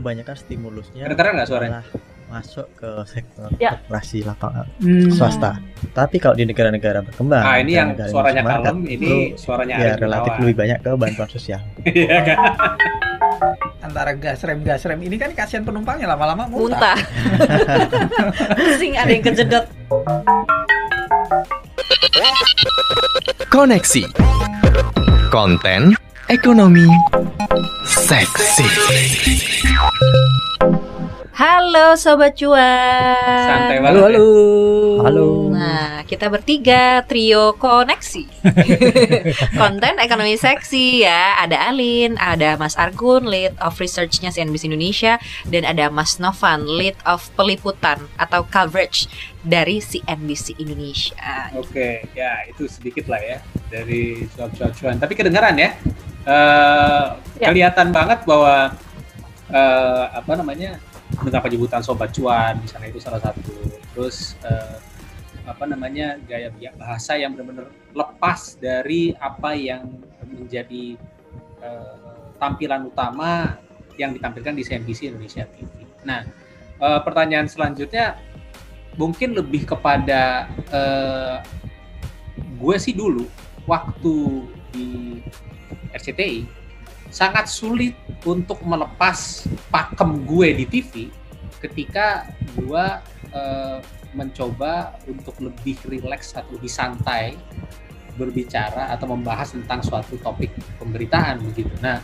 kebanyakan stimulusnya Kedengeran nggak suaranya? masuk ke sektor Ya. korporasi lapangan Hmm. swasta. Tapi kalau di negara-negara berkembang, Nah, ini yang suaranya kalem, ini suaranya ya relatif lebih banyak ke bantuan sosial. Iya kan? Antara gas rem gas rem ini kan kasihan penumpangnya lama-lama muntah. muntah pusing ada yang kejedot Koneksi Konten Ekonomi Seksi halo sobat cuan Santai Halo banget. halo. Halo. Nah, kita bertiga trio koneksi. Konten ekonomi seksi ya. Ada Alin, ada Mas Argun, lead of research-nya CNBC Indonesia, dan ada Mas Novan, lead of peliputan atau coverage dari CNBC Indonesia. Oke, ya itu sedikit lah ya dari cuap-cuap cuan. Tapi kedengaran ya, Eh, Ya. kelihatan banget bahwa eh, apa namanya dengan penyebutan sobat cuan misalnya itu salah satu. Terus eh, apa namanya gaya bahasa yang benar-benar lepas dari apa yang menjadi eh, tampilan utama yang ditampilkan di CNBC Indonesia TV. Nah, eh, pertanyaan selanjutnya mungkin lebih kepada eh, gue sih dulu waktu di RCTI sangat sulit untuk melepas pakem gue di TV ketika gue eh, mencoba untuk lebih rileks atau lebih santai berbicara atau membahas tentang suatu topik pemberitaan begitu. Nah,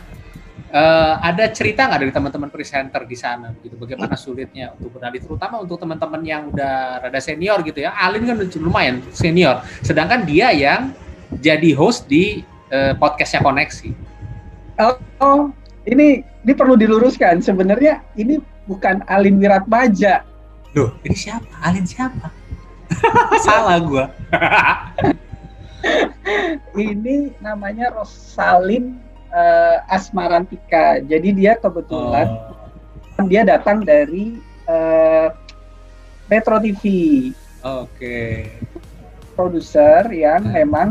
eh, ada cerita nggak dari teman-teman presenter di sana begitu? Bagaimana sulitnya untuk bernalih, terutama untuk teman-teman yang udah rada senior gitu ya. Alin kan lumayan senior, sedangkan dia yang jadi host di eh, podcastnya Koneksi. Oh, ini ini perlu diluruskan. Sebenarnya ini bukan Alin Wiratmaja. Loh, ini siapa? Alin siapa? Salah gua. Ini namanya Rosalin eh, Asmarantika. Jadi dia kebetulan Oh, dia datang dari eh, Metro TV, Oke. produser yang Hmm. memang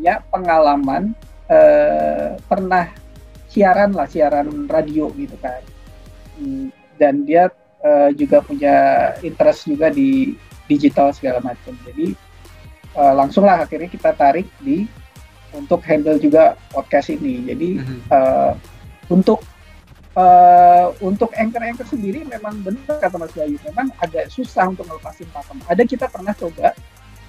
punya pengalaman eh, pernah siaran lah, siaran radio gitu kan. Hmm, Dan dia eh, juga punya interest juga di digital segala macam. Jadi eh, langsunglah akhirnya kita tarik di untuk handle juga podcast ini. Jadi eh, untuk eh, untuk anchor-anchor sendiri memang benar kata Mas Bayu, memang agak susah untuk melepasin pakem. Ada kita pernah coba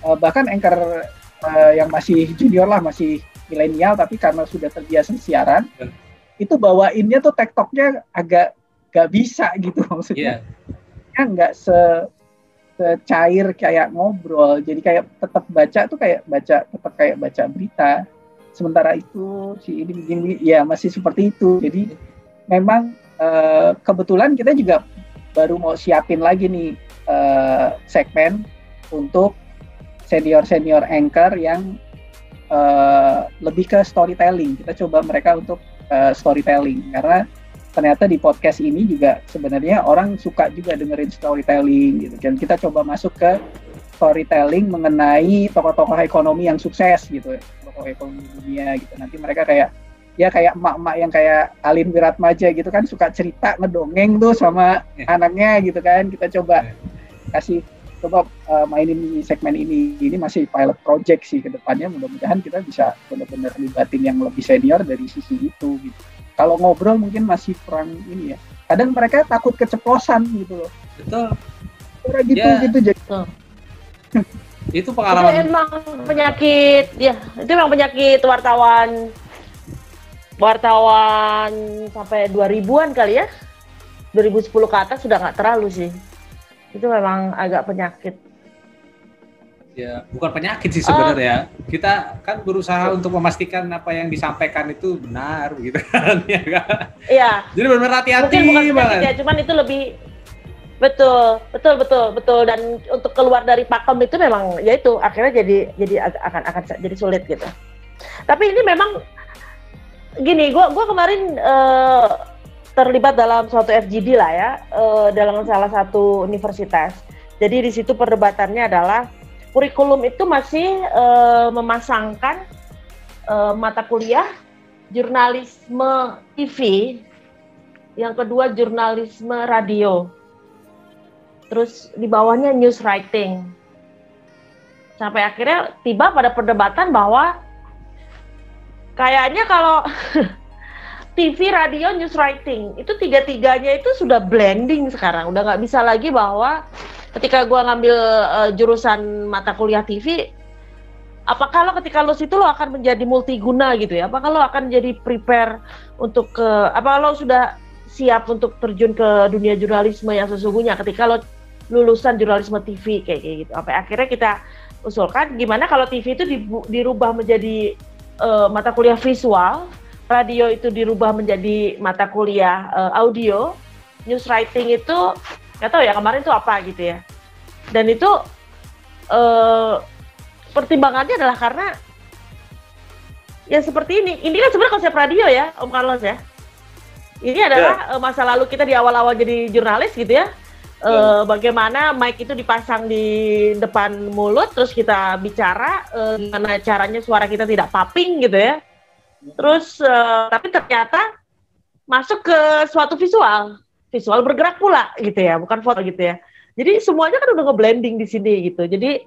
eh, bahkan anchor eh, yang masih junior lah, masih milenial tapi karena sudah terbiasa siaran, Ya. itu bawainnya tuh tektoknya agak gak bisa gitu maksudnya Iya. nggak se secair kayak ngobrol jadi kayak tetap baca tuh kayak baca tetap kayak baca berita sementara itu si ini begini ya masih seperti itu jadi memang eh, kebetulan kita juga baru mau siapin lagi nih eh, segmen untuk senior senior anchor yang eh, lebih ke storytelling. Kita coba mereka untuk eh, storytelling. Karena ternyata di podcast ini juga sebenarnya orang suka juga dengerin storytelling gitu. Dan kita coba masuk ke storytelling mengenai tokoh-tokoh ekonomi yang sukses gitu. Tokoh ekonomi dunia gitu. Nanti mereka kayak ya kayak emak-emak yang kayak Alin Wiratmaja gitu kan suka cerita ngedongeng tuh sama Ya. anaknya gitu kan. Kita coba kasih coba uh, mainin di segmen ini ini masih pilot project sih ke depannya. Mudah-mudahan kita bisa benar-benar libatin yang lebih senior dari sisi itu gitu. Kalau ngobrol mungkin masih kurang ini ya. Kadang mereka takut keceplosan gitu loh. Betul. Orang gitu Ya. gitu jadi. Itu itu pengalaman. Emang penyakit ya. Itu emang penyakit wartawan. Wartawan sampai 2000-an kali ya. 2010 ke atas sudah nggak terlalu sih itu memang agak penyakit ya bukan penyakit sih sebenarnya. Kita kan berusaha untuk memastikan apa yang disampaikan itu benar gitu kan ya kan. iya Jadi benar hati-hati mungkin bukan penyakit banget. ya cuman itu lebih betul betul betul betul dan untuk keluar dari pakem itu memang ya itu akhirnya jadi jadi akan akan jadi sulit gitu tapi ini memang gini gua gua kemarin eh, terlibat dalam suatu FGD lah ya eh, dalam salah satu universitas jadi di situ perdebatannya adalah kurikulum itu masih eh, memasangkan eh, mata kuliah jurnalisme TV yang kedua jurnalisme radio. Terus di bawahnya news writing. Sampai akhirnya tiba pada perdebatan bahwa kayaknya kalau TV, radio, news writing itu tiga-tiganya itu sudah blending sekarang. Udah nggak bisa lagi bahwa ketika gua ngambil uh, jurusan mata kuliah TV, apakah lo ketika lo situ lo akan menjadi multiguna gitu ya? Apakah lo akan jadi prepare untuk ke apa lo sudah siap untuk terjun ke dunia jurnalisme yang sesungguhnya ketika lo lulusan jurnalisme TV kayak gitu. Sampai akhirnya kita usulkan gimana kalau TV itu dirubah menjadi uh, mata kuliah visual radio itu dirubah menjadi mata kuliah uh, audio, news writing itu nggak tahu ya kemarin itu apa gitu ya. Dan itu uh, pertimbangannya adalah karena ya seperti ini. Ini kan sebenarnya konsep radio ya, Om Carlos ya. Ini adalah yeah. masa lalu kita di awal-awal jadi jurnalis gitu ya. Uh, bagaimana mic itu dipasang di depan mulut, terus kita bicara, uh, gimana caranya suara kita tidak popping gitu ya Terus uh, tapi ternyata masuk ke suatu visual, visual bergerak pula gitu ya, bukan foto gitu ya. Jadi semuanya kan udah ngeblending di sini gitu. Jadi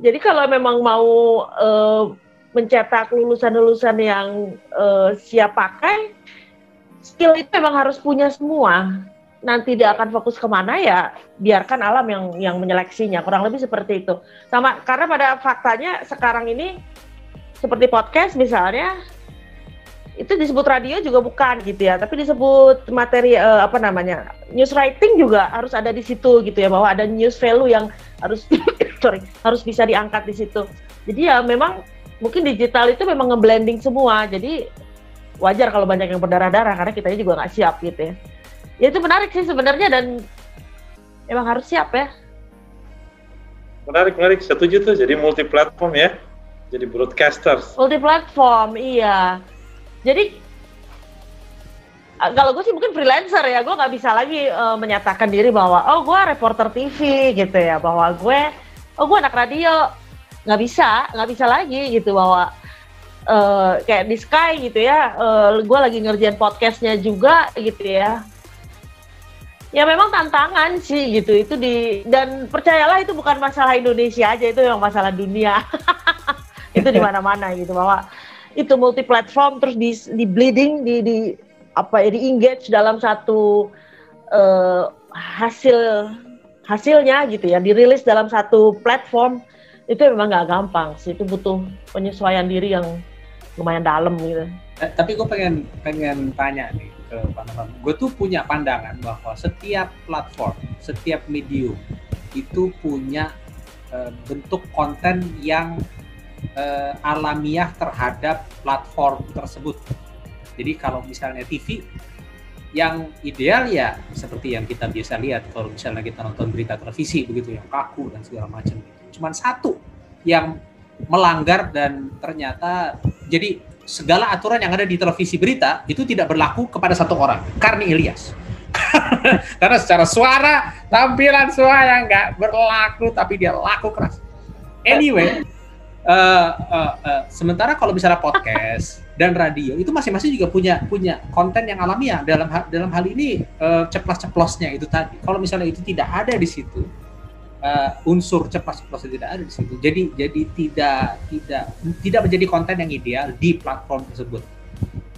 jadi kalau memang mau uh, mencetak lulusan-lulusan yang uh, siap pakai, skill itu memang harus punya semua. Nanti dia akan fokus ke mana ya biarkan alam yang yang menyeleksinya. Kurang lebih seperti itu. Sama karena pada faktanya sekarang ini seperti podcast misalnya itu disebut radio juga bukan gitu ya, tapi disebut materi uh, apa namanya news writing juga harus ada di situ gitu ya, bahwa ada news value yang harus sorry harus bisa diangkat di situ. Jadi ya memang mungkin digital itu memang ngeblending semua, jadi wajar kalau banyak yang berdarah-darah karena kita juga nggak siap gitu ya. Ya itu menarik sih sebenarnya dan emang harus siap ya. Menarik, menarik. Setuju tuh. Jadi multi platform ya. Jadi broadcasters. Multi platform, iya jadi kalau gue sih mungkin freelancer ya, gue nggak bisa lagi uh, menyatakan diri bahwa oh gue reporter TV gitu ya, bahwa gue oh gue anak radio, nggak bisa, nggak bisa lagi gitu bahwa uh, kayak di Sky gitu ya, uh, gue lagi ngerjain podcastnya juga gitu ya. Ya memang tantangan sih gitu itu di dan percayalah itu bukan masalah Indonesia aja itu yang masalah dunia itu di mana-mana gitu bahwa itu multi platform terus di, di bleeding di, di apa ya di engage dalam satu uh, hasil hasilnya gitu ya dirilis dalam satu platform itu memang nggak gampang sih itu butuh penyesuaian diri yang lumayan dalam gitu. Eh, tapi gue pengen pengen tanya nih ke Novan. Gue tuh punya pandangan bahwa setiap platform, setiap medium itu punya uh, bentuk konten yang uh, alamiah terhadap platform tersebut. Jadi kalau misalnya TV yang ideal ya seperti yang kita biasa lihat kalau misalnya kita nonton berita televisi begitu yang kaku dan segala macam gitu. Cuman satu yang melanggar dan ternyata jadi segala aturan yang ada di televisi berita itu tidak berlaku kepada satu orang, Karni Ilyas. Karena secara suara, tampilan suara yang nggak berlaku tapi dia laku keras. Anyway, uh, uh, uh, sementara kalau misalnya podcast dan radio itu masing-masing juga punya punya konten yang alamiah. Dalam dalam hal ini uh, ceplos-ceplosnya itu tadi. Kalau misalnya itu tidak ada di situ uh, unsur ceplos-ceplosnya tidak ada di situ. Jadi jadi tidak tidak tidak menjadi konten yang ideal di platform tersebut.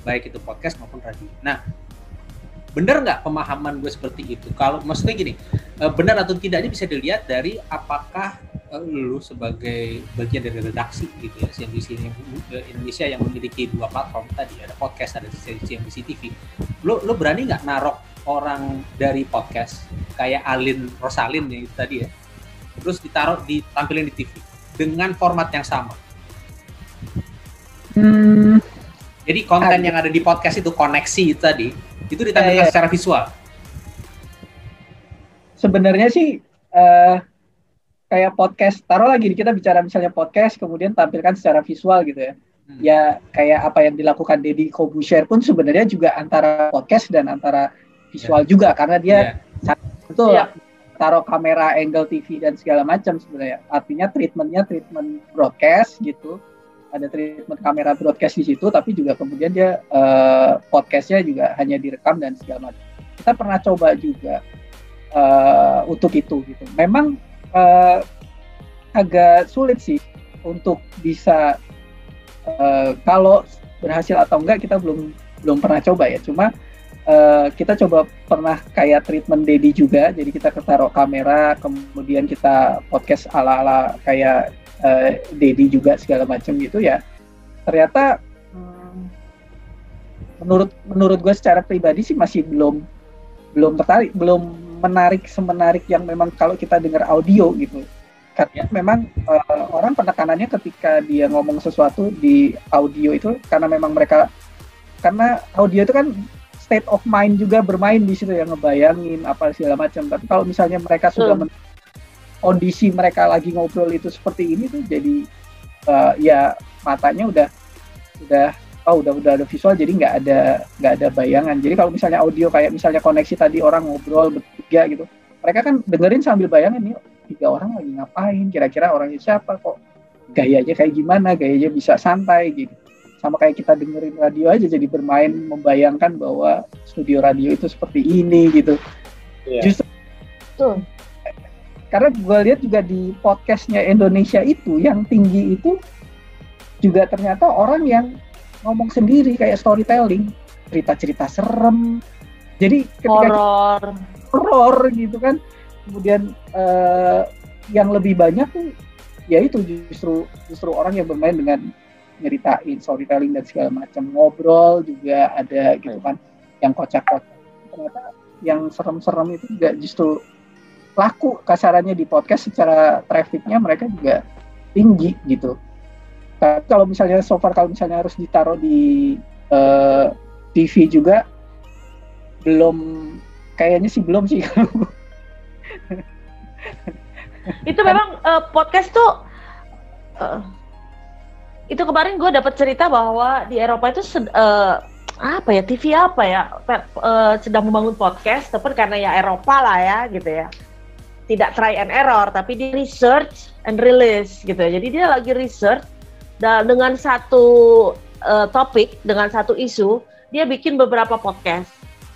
Baik itu podcast maupun radio. Nah benar nggak pemahaman gue seperti itu? Kalau maksudnya gini benar atau tidaknya bisa dilihat dari apakah lu sebagai bagian dari redaksi gitu ya CNBC Indonesia yang memiliki dua platform tadi ada podcast ada CNBC TV lu lu berani nggak narok orang dari podcast kayak Alin Rosalin yang itu tadi ya? Terus ditaruh ditampilin di TV dengan format yang sama. Hmm. jadi konten yang ada di podcast itu koneksi itu tadi itu ditampilkan ya, ya. secara visual sebenarnya sih uh, kayak podcast taruh lagi kita bicara misalnya podcast kemudian tampilkan secara visual gitu ya hmm. ya kayak apa yang dilakukan Deddy Kobusier pun sebenarnya juga antara podcast dan antara visual yeah. juga karena dia yeah. betul yeah. taruh kamera angle TV dan segala macam sebenarnya artinya treatmentnya treatment broadcast gitu ada treatment kamera broadcast di situ tapi juga kemudian dia eh, podcastnya juga hanya direkam dan segala macam. Kita pernah coba juga eh, untuk itu gitu. Memang eh, agak sulit sih untuk bisa eh, kalau berhasil atau enggak kita belum belum pernah coba ya. Cuma eh, kita coba pernah kayak treatment Dedi juga. Jadi kita ketaruh kamera kemudian kita podcast ala ala kayak eh, Dedi juga segala macam gitu ya. Ternyata hmm, menurut menurut gue secara pribadi sih masih belum belum tertarik belum menarik semenarik yang memang kalau kita dengar audio gitu. Karena memang eh, orang penekanannya ketika dia ngomong sesuatu di audio itu karena memang mereka karena audio itu kan state of mind juga bermain di situ yang ngebayangin apa segala macam. Tapi kalau misalnya mereka sudah Hmm. Kondisi mereka lagi ngobrol itu seperti ini tuh jadi eh, ya matanya udah udah oh udah udah ada visual jadi nggak ada nggak ada bayangan. Jadi kalau misalnya audio kayak misalnya koneksi tadi orang ngobrol bertiga gitu mereka kan dengerin sambil bayangin nih tiga orang lagi ngapain? Kira-kira orangnya siapa? Kok gayanya kayak gimana? Gayanya bisa santai gitu. Sama kayak kita dengerin radio aja jadi bermain membayangkan bahwa studio radio itu seperti ini gitu. Iya. justru Tuh. Karena gue lihat juga di podcastnya Indonesia itu yang tinggi itu juga ternyata orang yang ngomong sendiri kayak storytelling. Cerita-cerita serem. Jadi ketika horor. Horor gitu kan. Kemudian eh, yang lebih banyak tuh ya itu justru justru orang yang bermain dengan nyeritain storytelling dan segala macam. Ngobrol juga ada gitu kan. Yang kocak-kocak ternyata yang serem-serem itu juga justru laku kasarannya di podcast secara trafficnya mereka juga tinggi gitu. Tapi kalau misalnya so far kalau misalnya harus ditaruh di eh, TV juga belum kayaknya sih belum sih. Itu memang eh, podcast tuh eh, itu kemarin gue dapat cerita bahwa di Eropa itu eh, apa ya TV apa ya eh, sedang membangun podcast tapi karena ya Eropa lah ya gitu ya tidak try and error tapi dia research and release gitu ya. jadi dia lagi research dan dengan satu eh, topik dengan satu isu dia bikin beberapa podcast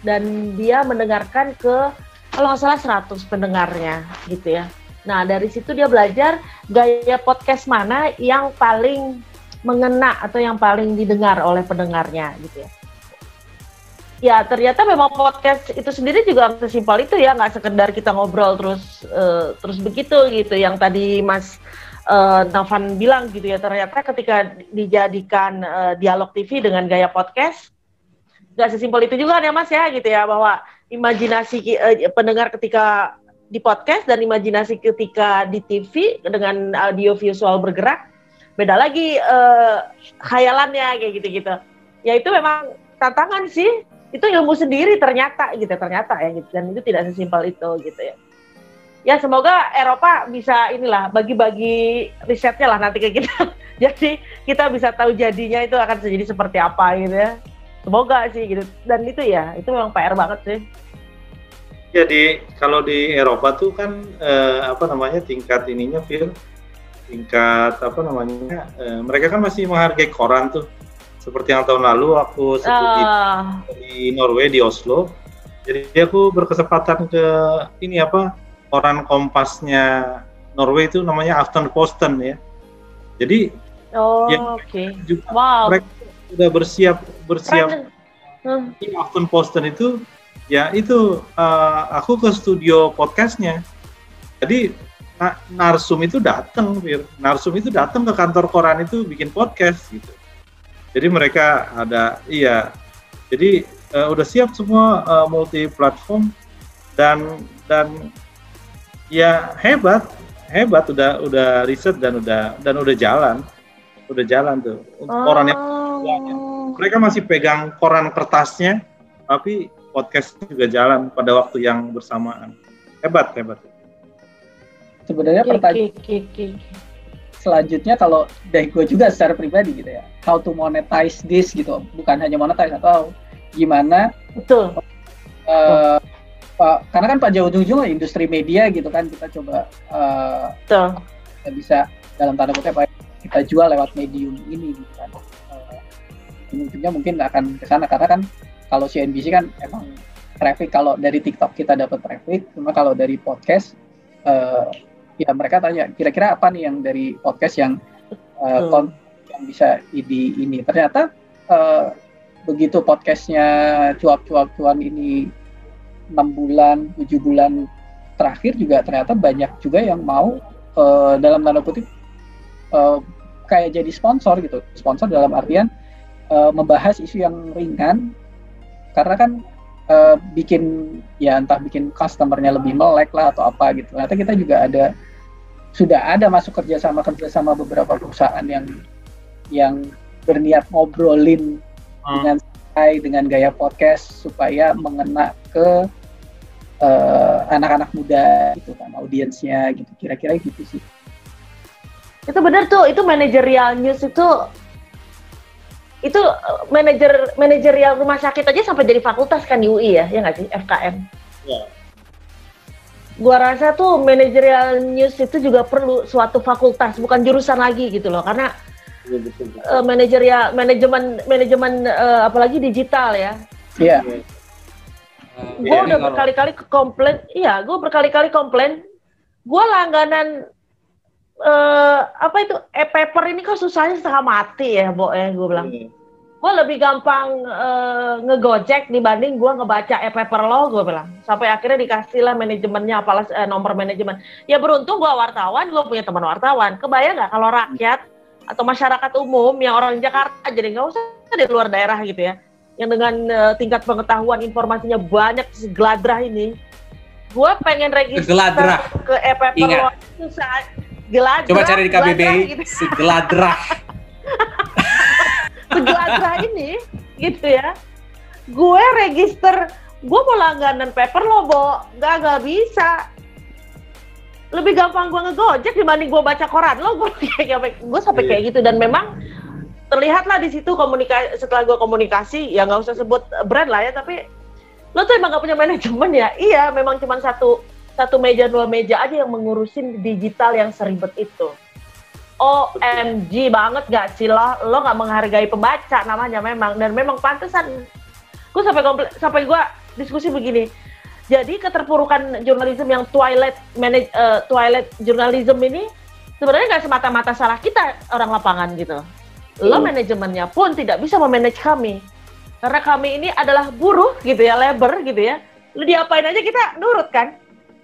dan dia mendengarkan ke kalau nggak salah 100 pendengarnya gitu ya Nah, dari situ dia belajar gaya podcast mana yang paling mengena atau yang paling didengar oleh pendengarnya gitu ya. Ya, ternyata memang podcast itu sendiri juga sesimpel itu ya, nggak sekedar kita ngobrol terus eh, terus begitu gitu. Yang tadi Mas eh, Novan bilang gitu ya, ternyata ketika dijadikan eh, dialog TV dengan gaya podcast, nggak sesimpel itu juga kan ya Mas ya gitu ya, bahwa imajinasi eh, pendengar ketika di podcast dan imajinasi ketika di TV dengan audio visual bergerak beda lagi eh, khayalannya kayak gitu-gitu. Ya itu memang tantangan sih. Itu ilmu sendiri ternyata gitu ternyata ya gitu dan itu tidak sesimpel itu gitu ya. Ya semoga Eropa bisa inilah bagi-bagi risetnya lah nanti ke kita. Jadi kita bisa tahu jadinya itu akan jadi seperti apa gitu ya. Semoga sih gitu. Dan itu ya, itu memang PR banget sih. Jadi kalau di Eropa tuh kan eh, apa namanya tingkat ininya Phil tingkat apa namanya eh, mereka kan masih menghargai koran tuh seperti yang tahun lalu aku studi Ah, di Norway di Oslo jadi aku berkesempatan ke ini apa koran kompasnya Norway itu namanya Aftenposten ya jadi oh, Ya, oke. juga Wow. mereka sudah bersiap bersiap. Hmm. di Aftenposten itu ya itu eh, aku ke studio podcastnya jadi na- narsum itu datang narsum itu datang ke kantor koran itu bikin podcast gitu jadi mereka ada iya jadi eh, udah siap semua eh, multi platform dan dan ya hebat hebat udah udah riset dan udah dan udah jalan udah jalan tuh untuk koran yang Oh. mereka masih pegang koran kertasnya, tapi podcast juga jalan pada waktu yang bersamaan. Hebat, hebat. sebenarnya pertanyaan. Selanjutnya kalau dari gue juga secara pribadi gitu ya how to monetize this gitu bukan hanya monetize atau gimana Betul. eh, Pak- karena kan pada ujung-ujungnya industri media gitu kan kita coba eh, Betul. kita bisa dalam tanda kutip ya, kita jual lewat medium ini gitu kan. Eh, ujung-ujungnya mungkin akan ke sana karena kan kalau CNBC kan emang traffic kalau dari TikTok kita dapat traffic, cuma kalau dari podcast eh, ya mereka tanya kira-kira apa nih yang dari podcast yang eh, Betul. kon- yang bisa di ini. Ternyata eh, begitu podcastnya cuap-cuap cuan ini enam bulan tujuh bulan terakhir juga ternyata banyak juga yang mau eh, dalam tanda kutip eh, kayak jadi sponsor gitu. Sponsor dalam artian eh, membahas isu yang ringan. Karena kan eh, bikin ya entah bikin customernya lebih melek lah atau apa gitu. Ternyata kita juga ada sudah ada masuk kerjasama kerjasama beberapa perusahaan yang yang berniat ngobrolin Hmm. dengan santai dengan gaya podcast supaya mengena ke eh, anak-anak muda gitu kan audiensnya gitu kira-kira gitu sih Itu benar tuh, itu manajerial news itu itu eh, manajer manajerial rumah sakit aja sampai jadi fakultas kan di UI ya, ya nggak sih FKM. Ya. Gua rasa tuh manajerial news itu juga perlu suatu fakultas, bukan jurusan lagi gitu loh, karena Iya, betul, betul. eh, manajerial manajemen manajemen eh, apalagi digital ya. Iya Eh, Gue jadi udah kalau- berkali-kali komplain, iya, gue berkali-kali komplain. Gue langganan eh apa itu e-paper ini kok susahnya setengah mati ya, Bo ya, gue bilang. Iya. Gue lebih gampang eh, ngegojek dibanding gue ngebaca e-paper lo, gue bilang. Sampai akhirnya dikasih lah manajemennya, apalah eh, nomor manajemen. Ya beruntung gue wartawan, gue punya teman wartawan. Kebayang nggak kalau rakyat atau masyarakat umum yang orang Jakarta jadi nggak usah di luar daerah gitu ya, yang dengan eh, tingkat pengetahuan informasinya banyak segeladrah ini, gue pengen register Segeladrah. ke e-paper lo itu saat geladrah. Coba cari di KBBI gitu. segeladrah. segeladrah ini gitu ya. Gue register gue mau langganan paper lo bo. Nggak nggak bisa. Lebih gampang gue ngegojek dibanding gue baca koran lo. Gue kayak gue sampai kayak gitu. Dan memang terlihatlah di situ komunikasi setelah gue komunikasi ya nggak usah sebut brand lah ya tapi lo tuh emang gak punya manajemen ya? Iya memang cuma satu satu meja dua meja aja yang mengurusin digital yang seribet itu OMG banget gak sih? Lo lo nggak menghargai pembaca namanya memang. Dan memang pantesan gue sampai komple- sampai gue diskusi begini. Jadi keterpurukan jurnalisme yang twilight manage eh, twilight journalism ini sebenarnya nggak semata-mata salah kita orang lapangan gitu. Lo manajemennya pun tidak bisa memanage kami. Karena kami ini adalah buruh gitu ya labor gitu ya. Lo diapain aja kita nurut kan?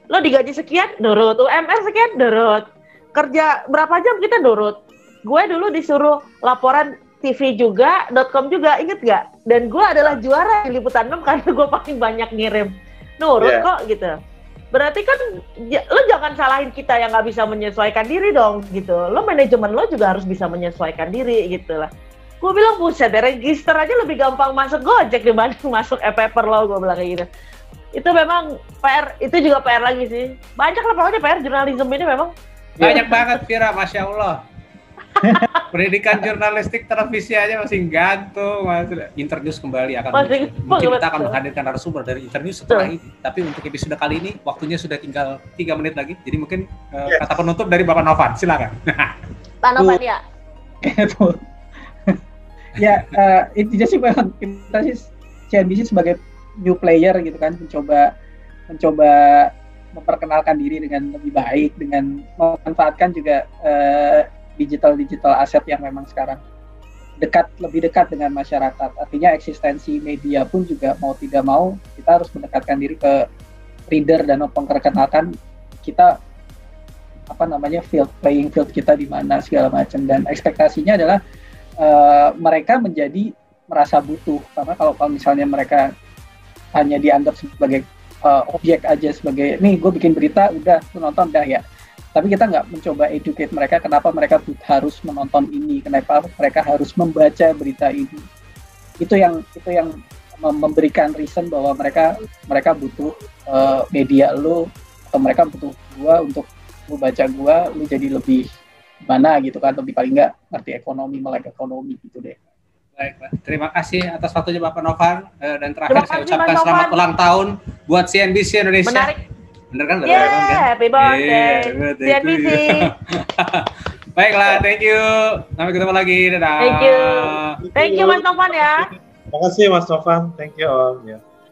Lo digaji sekian nurut. UMR sekian nurut kerja berapa jam kita nurut. Gue dulu disuruh laporan TV juga, .com juga, inget gak? Dan gue adalah juara di liputan 6 karena gue paling banyak ngirim. Nurut Iya. kok gitu. Berarti kan ya, lo jangan salahin kita yang nggak bisa menyesuaikan diri dong gitu. Lo manajemen lo juga harus bisa menyesuaikan diri gitu lah. Gue bilang buset deh, register aja lebih gampang masuk Gojek dibanding masuk e-paper lo, gue bilang kayak gitu. Itu memang PR, itu juga PR lagi sih. Banyak lah pokoknya PR jurnalisme ini memang Banyak banget Vira, masya Allah. Pendidikan jurnalistik televisi aja masih gantung, masih internews kembali akan Masih-. Mungkin kita akan menghadirkan narasumber dari internews setelah ini. Tapi untuk episode kali ini waktunya sudah tinggal tiga menit lagi. Jadi mungkin eh, Yes. kata penutup dari Bapak Novan, silakan. tanaman ya. Gitu. ya eh, intinya sih memang kita sih CNBC sebagai new player gitu kan mencoba mencoba memperkenalkan diri dengan lebih baik dengan memanfaatkan juga digital digital aset yang memang sekarang dekat lebih dekat dengan masyarakat. Artinya eksistensi media pun juga mau tidak mau kita harus mendekatkan diri ke reader dan memperkenalkan kita apa namanya field playing field kita di mana segala macam. Dan ekspektasinya adalah eh, mereka menjadi merasa butuh. Karena kalau kalau misalnya mereka hanya dianggap sebagai eh, objek aja sebagai nih gue bikin berita udah lu nonton dah ya. Tapi kita nggak mencoba educate mereka kenapa mereka harus menonton ini kenapa mereka harus membaca berita ini. Itu yang itu yang mem- memberikan reason bahwa mereka mereka butuh eh, media lu atau mereka butuh gua untuk lu baca gua lu jadi lebih mana gitu kan lebih paling nggak ngerti ekonomi melek ekonomi gitu deh Baik, Pak. Terima kasih atas waktunya Bapak Novan. Eh, dan Terima terakhir saya kasih, ucapkan selamat Novan. ulang tahun buat CNBC Indonesia. Menarik. Bener kan? Udah Yeah, ulang tahun kan? happy birthday. Yeah, CNBC. you. Baiklah, thank you. Sampai ketemu lagi. Dadah. Thank you. Thank you Mas Novan ya. Makasih Mas Novan. Thank you all. Ya.